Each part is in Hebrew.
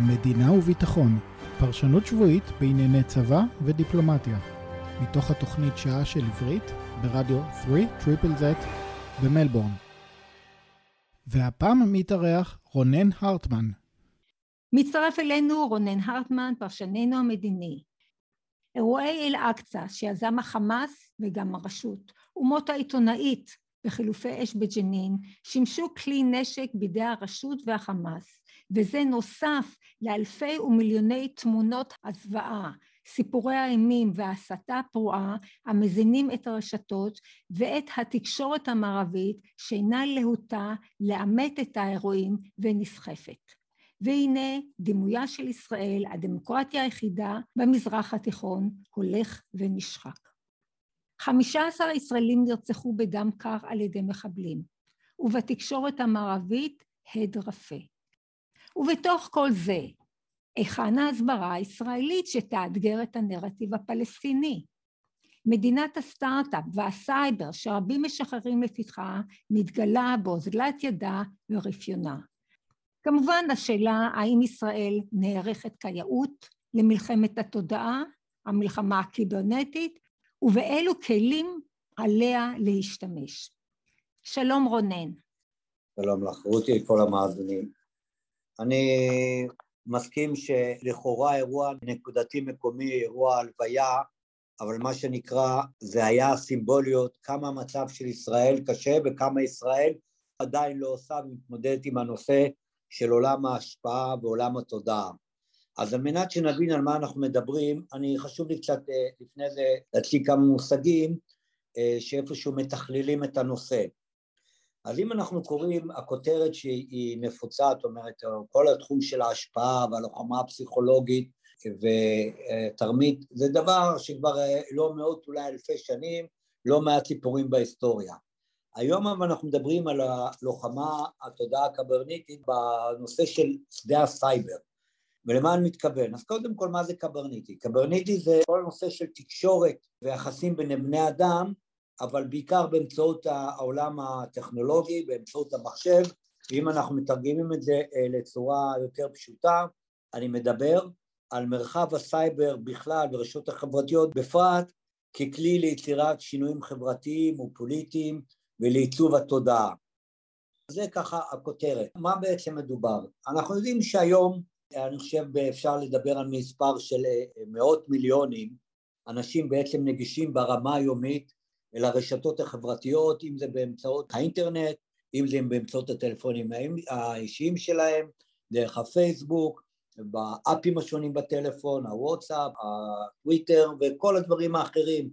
מדינה וביטחון, פרשנות שבועית בענייני צבא ודיפלומטיה. מתוך התוכנית שעה של עברית ברדיו 3 Triple Z במלבורן. והפעם מתארח רונן הרטמן. מצטרף אלינו רונן הרטמן, פרשננו המדיני. אירועי אל-אקצא שיזם החמאס וגם הרשות, ומות העיתונאית בחילופי אש בג'נין, שימשו כלי נשק בידי הרשות והחמאס. וזה נוסף לאלפי ומיליוני תמונות הזוועה, סיפורי האימים וההסתה הפרועה המזינים את הרשתות ואת התקשורת המערבית שאינה להוטה לאמת את האירועים ונסחפת. והנה דימויה של ישראל, הדמוקרטיה היחידה במזרח התיכון, הולך ונשחק. חמישה עשר ישראלים נרצחו בדם קר על ידי מחבלים, ובתקשורת המערבית הד רפה. ובתוך כל זה, היכן ההסברה הישראלית שתאתגר את הנרטיב הפלסטיני? מדינת הסטארט-אפ והסייבר שרבים משחררים לפתחה מתגלה באוזלת ידה ורפיונה. כמובן השאלה האם ישראל נערכת כיאות למלחמת התודעה, המלחמה הקיברנטית, ובאילו כלים עליה להשתמש. שלום רונן. שלום לך, רותי, כל המאזינים. אני מסכים שלכאורה אירוע נקודתי מקומי, אירוע הלוויה, אבל מה שנקרא, זה היה סימבוליות, כמה המצב של ישראל קשה וכמה ישראל עדיין לא עושה ומתמודדת עם הנושא של עולם ההשפעה ועולם התודעה. אז על מנת שנבין על מה אנחנו מדברים, אני חשוב לי קצת אה, לפני זה להציג כמה מושגים אה, שאיפשהו מתכללים את הנושא. אז אם אנחנו קוראים, הכותרת שהיא נפוצה, זאת אומרת, כל התחום של ההשפעה והלוחמה הפסיכולוגית ותרמית, זה דבר שכבר אה, לא מאות, אולי אלפי שנים, לא מעט סיפורים בהיסטוריה. היום אנחנו מדברים על הלוחמה, התודעה הקיברנטית, בנושא של שדה הסייבר. ולמה אני מתכוון? אז קודם כל, מה זה קיברנטי? קיברנטי זה כל הנושא של תקשורת ויחסים בין בני אדם אבל בעיקר באמצעות העולם הטכנולוגי, באמצעות המחשב, ואם אנחנו מתרגמים את זה אה, לצורה יותר פשוטה, אני מדבר על מרחב הסייבר בכלל ורשתות החברתיות בפרט ככלי ליצירת שינויים חברתיים ופוליטיים ולעיצוב התודעה. זה ככה הכותרת. מה בעצם מדובר? אנחנו יודעים שהיום, אני חושב אפשר לדבר על מספר של אה, מאות מיליונים, אנשים בעצם נגישים ברמה היומית אל הרשתות החברתיות, אם זה באמצעות האינטרנט, אם זה באמצעות הטלפונים האישיים שלהם, דרך הפייסבוק, באפים השונים בטלפון, הוואטסאפ, הטוויטר וכל הדברים האחרים,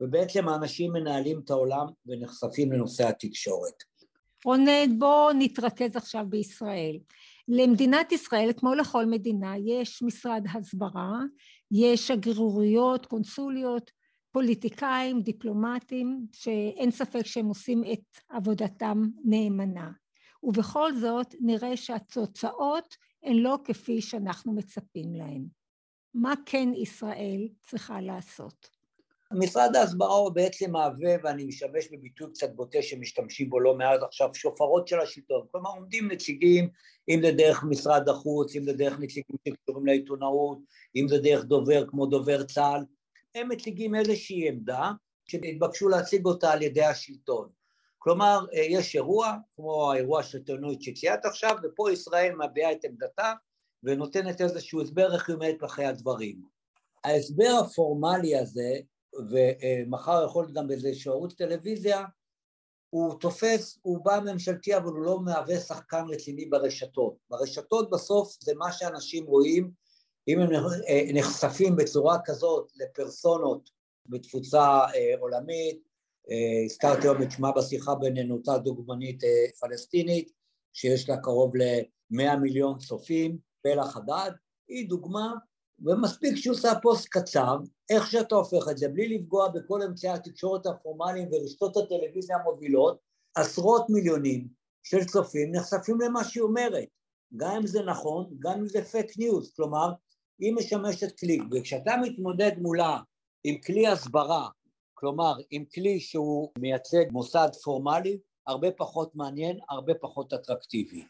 ובעצם האנשים מנהלים את העולם ונחשפים לנושא התקשורת. רונן, בואו נתרכז עכשיו בישראל. למדינת ישראל, כמו לכל מדינה, יש משרד הסברה, יש שגרירויות, קונסוליות, פוליטיקאים, דיפלומטים, שאין ספק שהם עושים את עבודתם נאמנה. ובכל זאת נראה שהתוצאות הן לא כפי שאנחנו מצפים להן. מה כן ישראל צריכה לעשות? משרד ההסברה הוא בעצם מהווה, ואני משתמש בביטוי קצת בוטה שמשתמשים בו לא מעט עכשיו, שופרות של השלטון. כלומר, עומדים נציגים, אם זה דרך משרד החוץ, אם זה דרך נציגים שקשורים לעיתונאות, אם זה דרך דובר כמו דובר צה"ל, הם מציגים איזושהי עמדה שהתבקשו להציג אותה על ידי השלטון. כלומר, אה, יש אירוע, כמו האירוע של עיתונות שציינת עכשיו, ופה ישראל מביעה את עמדתה ונותנת איזשהו הסבר איך היא עומדת אחרי הדברים. ההסבר הפורמלי הזה, ומחר יכול להיות גם באיזשהו ערוץ טלוויזיה, הוא תופס, הוא בא ממשלתי אבל הוא לא מהווה שחקן רציני ברשתות. ברשתות בסוף זה מה שאנשים רואים אם הם אה, נחשפים בצורה כזאת לפרסונות בתפוצה אה, עולמית, אה, הזכרתי היום את שמה בשיחה בינינו, אותה דוגמנית פלסטינית, שיש לה קרוב ל-100 מיליון צופים, בלה חדיד, היא דוגמה, ומספיק שהיא עושה פוסט קצר, איך שאתה הופך את זה, בלי לפגוע בכל אמצעי התקשורת הפורמליים ורשתות הטלוויזיה המובילות, עשרות מיליונים של צופים נחשפים למה שהיא אומרת, גם אם זה נכון, גם אם זה fake news, כלומר, היא משמשת כלי, וכשאתה מתמודד מולה עם כלי הסברה, כלומר עם כלי שהוא מייצג מוסד פורמלי, הרבה פחות מעניין, הרבה פחות אטרקטיבי.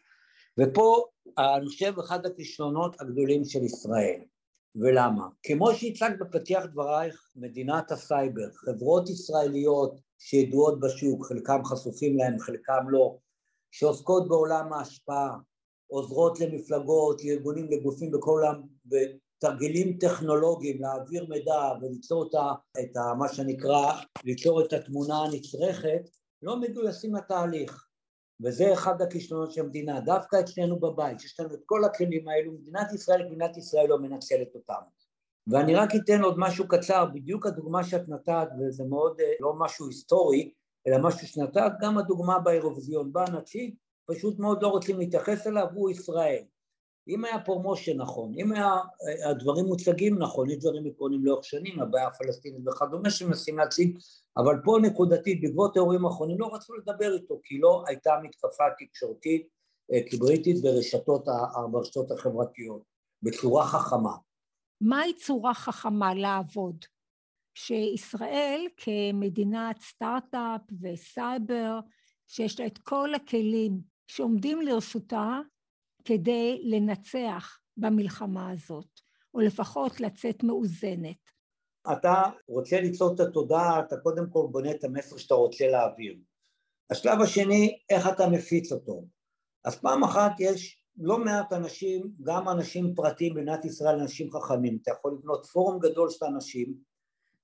ופה אני חושב אחד הכישלונות הגדולים של ישראל. ולמה? כמו שהצגת בפתיח דברייך, מדינת הסייבר, חברות ישראליות שידועות בשוק, חלקם חשופים להם, חלקם לא, שעוסקות בעולם ההשפעה, עוזרות למפלגות, לארגונים, לגופים בכל העולם, בתרגילים טכנולוגיים להעביר מידע וליצור את, את ה, מה שנקרא, ליצור את התמונה הנצרכת, לא מגויסים לתהליך. וזה אחד הכישלונות של המדינה, דווקא אצלנו בבית, שיש לנו את כל הכלים האלו, מדינת ישראל, מדינת ישראל לא מנצלת אותם. ואני רק אתן עוד משהו קצר, בדיוק הדוגמה שאת נתת, וזה מאוד אה, לא משהו היסטורי, אלא משהו שנתת, גם הדוגמה באירוויזיון, בא נציג, פשוט מאוד לא רוצים להתייחס אליו, הוא ישראל. אם היה promotion נכון, אם היה אה, הדברים מוצגים נכון, יש דברים עקרוניים לאורך שנים, הבעיה הפלסטינית וכדומה שמנסים להציג, אבל פה נקודתית, בעקבות האירועים האחרונים לא רצו לדבר איתו, כי לא הייתה מתקפה תקשורתית אה, קיבריטית ברשתות, ברשתות החברתיות, בצורה חכמה. מהי צורה חכמה לעבוד? שישראל כמדינת סטארט-אפ וסייבר, שיש לה את כל הכלים שעומדים לרשותה כדי לנצח במלחמה הזאת, או לפחות לצאת מאוזנת. אתה רוצה ליצור את התודעה, אתה קודם כל בונה את המסר שאתה רוצה להעביר. השלב השני, איך אתה מפיץ אותו. אז פעם אחת יש לא מעט אנשים, גם אנשים פרטיים במדינת ישראל, אנשים חכמים, אתה יכול לבנות פורום גדול של אנשים,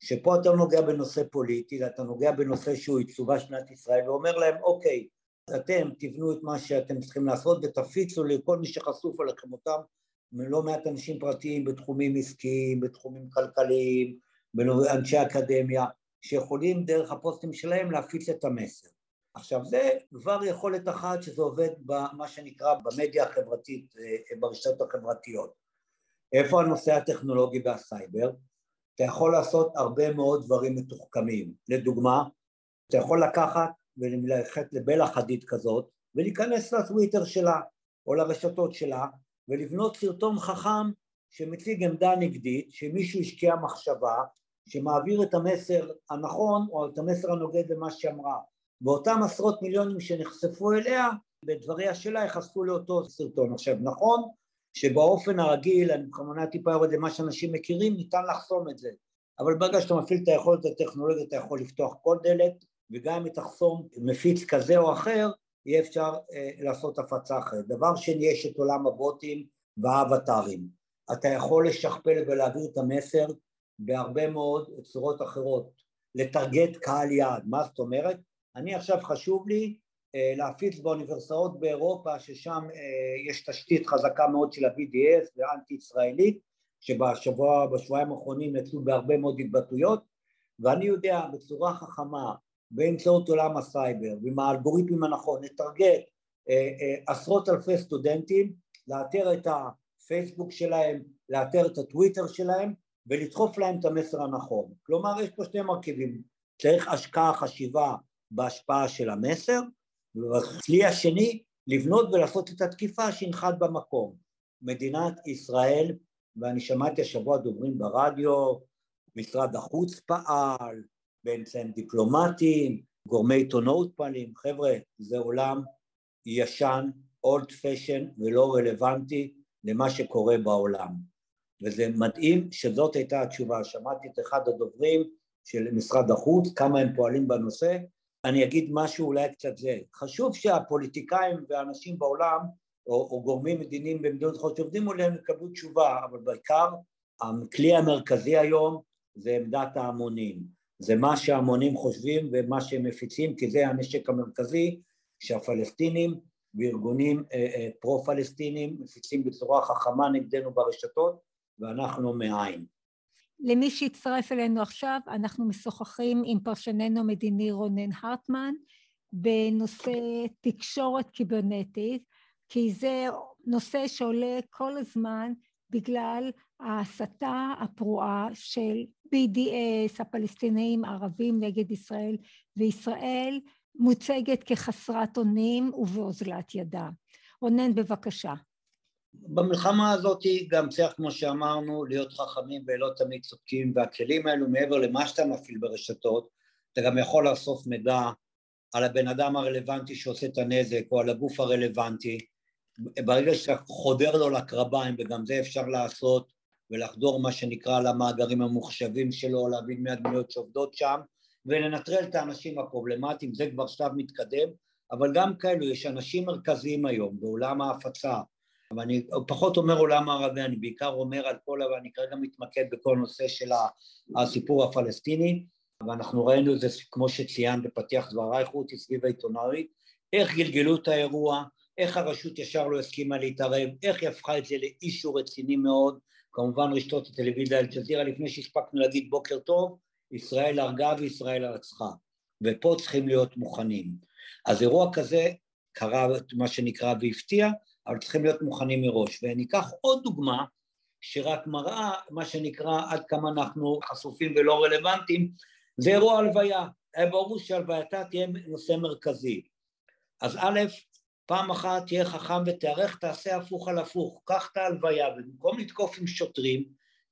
שפה אתה נוגע בנושא פוליטי, אתה נוגע בנושא שהוא עיצובה של מדינת ישראל, ואומר להם, אוקיי, אתם תבנו את מה שאתם צריכים לעשות ותפיצו לכל מי שחשוף עליכם אותם, לא מעט אנשים פרטיים בתחומים עסקיים, בתחומים כלכליים, אנשי אקדמיה, שיכולים דרך הפוסטים שלהם להפיץ את המסר. עכשיו זה כבר יכולת אחת שזה עובד במה שנקרא במדיה החברתית, אה, ברשתות החברתיות. איפה הנושא הטכנולוגי והסייבר? אתה יכול לעשות הרבה מאוד דברים מתוחכמים. לדוגמה, אתה יכול לקחת וללכת לבלה חדיד כזאת ולהיכנס לטוויטר שלה או לרשתות שלה ולבנות סרטון חכם שמציג עמדה נגדית, שמישהו השקיע מחשבה, שמעביר את המסר הנכון או את המסר הנוגד למה שאמרה. ואותם עשרות מיליונים שנחשפו אליה, בדבריה שלה ייחשפו לאותו סרטון. עכשיו נכון שבאופן הרגיל, אני בכוונה טיפה יורד למה שאנשים מכירים, ניתן לחסום את זה, אבל ברגע שאתה מפעיל את היכולת הטכנולוגית אתה יכול לפתוח כל דלת, וגם אם תחסום מפיץ כזה או אחר, יהיה אפשר אה, לעשות הפצה אחרת. דבר שני, יש את עולם הבוטים והאבטרים. אתה יכול לשכפל ולהעביר את המסר בהרבה מאוד צורות אחרות. לטרגט קהל יעד, מה זאת אומרת? אני עכשיו חשוב לי אה, להפיץ באוניברסיטאות באירופה ששם אה, יש תשתית חזקה מאוד של ה-BDS ואנטי ישראלית שבשבוע, בשבועיים האחרונים יצאו בהרבה מאוד התבטאויות ואני יודע בצורה חכמה באמצעות עולם הסייבר ועם האלגוריתמים הנכון לטרגט אה, עשרות אלפי סטודנטים לאתר את הפייסבוק שלהם, לאתר את הטוויטר שלהם ולדחוף להם את המסר הנכון. כלומר יש פה שני מרכיבים, צריך השקעה, חשיבה בהשפעה של המסר והכלי השני, לבנות ולעשות את התקיפה שינחת במקום. מדינת ישראל, ואני שמעתי השבוע דוברים ברדיו, משרד החוץ פעל, באמצעים דיפלומטיים, גורמי עיתונאות פעלים, חבר'ה, זה עולם ישן, אולד פשן ולא רלוונטי למה שקורה בעולם. וזה מדהים שזאת הייתה התשובה. שמעתי את אחד הדוברים של משרד החוץ, כמה הם פועלים בנושא, אני אגיד משהו אולי קצת זה. חשוב שהפוליטיקאים והאנשים בעולם, או, או גורמים מדיניים במדינות אחרות שעובדים עליהם יקבלו תשובה, אבל בעיקר הכלי המרכזי היום זה עמדת ההמונים. זה מה שההמונים חושבים ומה שהם מפיצים, כי זה הנשק המרכזי שהפלסטינים וארגונים אה, אה, פרו-פלסטינים מפיצים בצורה חכמה נגדנו ברשתות, ואנחנו מאין. למי שהצטרף אלינו עכשיו, אנחנו משוחחים עם פרשננו המדיני רונן הרטמן בנושא תקשורת קיברנטית, כי זה נושא שעולה כל הזמן בגלל ההסתה הפרועה של BDS, הפלסטינאים הערבים נגד ישראל, וישראל מוצגת כחסרת אונים ובאוזלת ידה. רונן, בבקשה. במלחמה הזאת גם צריך, כמו שאמרנו, להיות חכמים ולא תמיד צודקים, והכלים האלו מעבר למה שאתה מפעיל ברשתות, אתה גם יכול לאסוף מידע על הבן אדם הרלוונטי שעושה את הנזק או על הגוף הרלוונטי, ברגע שאתה חודר לו לקרביים, וגם זה אפשר לעשות, ולחדור מה שנקרא למאגרים המוחשבים שלו, להבין מי הדמויות שעובדות שם, ולנטרל את האנשים הפרובלמטיים, זה כבר שלב מתקדם, אבל גם כאלו, יש אנשים מרכזיים היום בעולם ההפצה, אבל אני פחות אומר עולם הערבי, אני בעיקר אומר על כל, אבל אני כרגע מתמקד בכל נושא של הסיפור הפלסטיני, ואנחנו ראינו את זה, כמו שציינת בפתיח דברייך, רותי, סביב העיתונאית, איך גלגלו את האירוע, איך הרשות ישר לא הסכימה להתערב, איך היא הפכה את זה לאישו רציני מאוד, כמובן רשתות הטלוויזיה אל-ג'זירה, לפני שהספקנו להגיד בוקר טוב, ישראל הרגה וישראל הרצחה, ופה צריכים להיות מוכנים. אז אירוע כזה קרה מה שנקרא והפתיע, אבל צריכים להיות מוכנים מראש. וניקח עוד דוגמה שרק מראה מה שנקרא עד כמה אנחנו חשופים ולא רלוונטיים, זה אירוע הלוויה. היה ברור שהלווייתה תהיה נושא מרכזי. אז א', פעם אחת תהיה חכם ותיערך, תעשה הפוך על הפוך, קח את ההלוויה, ובמקום לתקוף עם שוטרים,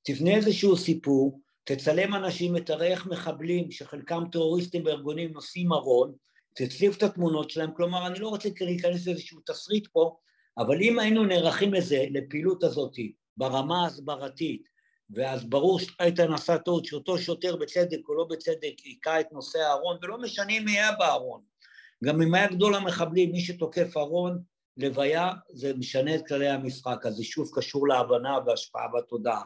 תבנה איזשהו סיפור, תצלם אנשים, איך מחבלים, שחלקם טרוריסטים בארגונים נושאים ארון, תצליף את התמונות שלהם, כלומר אני לא רוצה להיכנס לאיזשהו תסריט פה, אבל אם היינו נערכים לזה, לפעילות הזאת, ברמה ההסברתית, ואז ברור שאיתן עשה טעות שאותו שוטר בצדק או לא בצדק היכה את נושא הארון, ולא משנה אם היה בארון, גם אם היה גדול המחבלים, מי שתוקף ארון, לוויה, זה משנה את כללי המשחק, אז זה שוב קשור להבנה והשפעה בתודעה,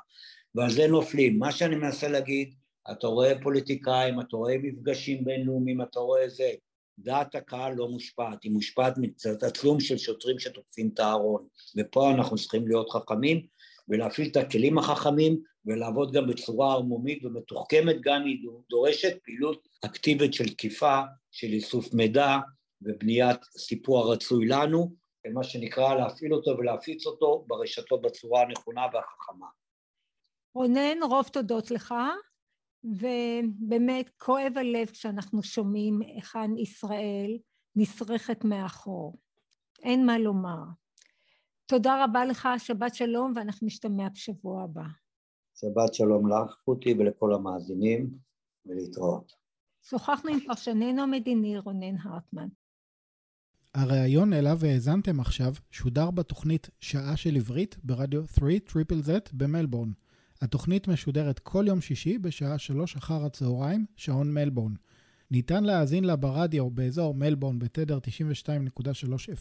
ועל זה נופלים. מה שאני מנסה להגיד, אתה רואה פוליטיקאים, אתה רואה מפגשים בינלאומיים, אתה רואה זה, דעת הקהל לא מושפעת, היא מושפעת מתצלום של שוטרים שתוקפים את הארון, ופה אנחנו צריכים להיות חכמים ולהפעיל את הכלים החכמים ולעבוד גם בצורה ערמומית ומתוחכמת, גם היא דורשת פעילות אקטיבית של תקיפה, של איסוף מידע ובניית סיפור הרצוי לנו, מה שנקרא להפעיל אותו ולהפיץ אותו ברשתות בצורה הנכונה והחכמה. רונן, רוב תודות לך. ובאמת כואב הלב כשאנחנו שומעים היכן ישראל נשרכת מאחור. אין מה לומר. תודה רבה לך, שבת שלום, ואנחנו נשתמע בשבוע הבא. שבת שלום לך, רותי, ולכל המאזינים, ולהתראות. שוחחנו עם פרשננו המדיני רונן הרטמן. הריאיון אליו האזנתם עכשיו שודר בתוכנית שעה של עברית ברדיו 3 Triple Z במלבורן. התוכנית משודרת כל יום שישי בשעה שלוש אחר הצהריים, שעון מלבורן. ניתן להאזין לה ברדיו באזור מלבורן בתדר 92.3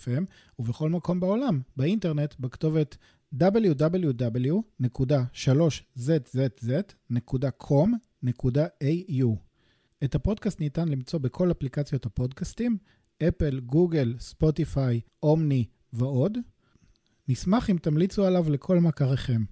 FM ובכל מקום בעולם, באינטרנט, בכתובת www.3zzz.com.au. את הפודקאסט ניתן למצוא בכל אפליקציות הפודקאסטים, אפל, גוגל, ספוטיפיי, אומני ועוד. נשמח אם תמליצו עליו לכל מכריכם.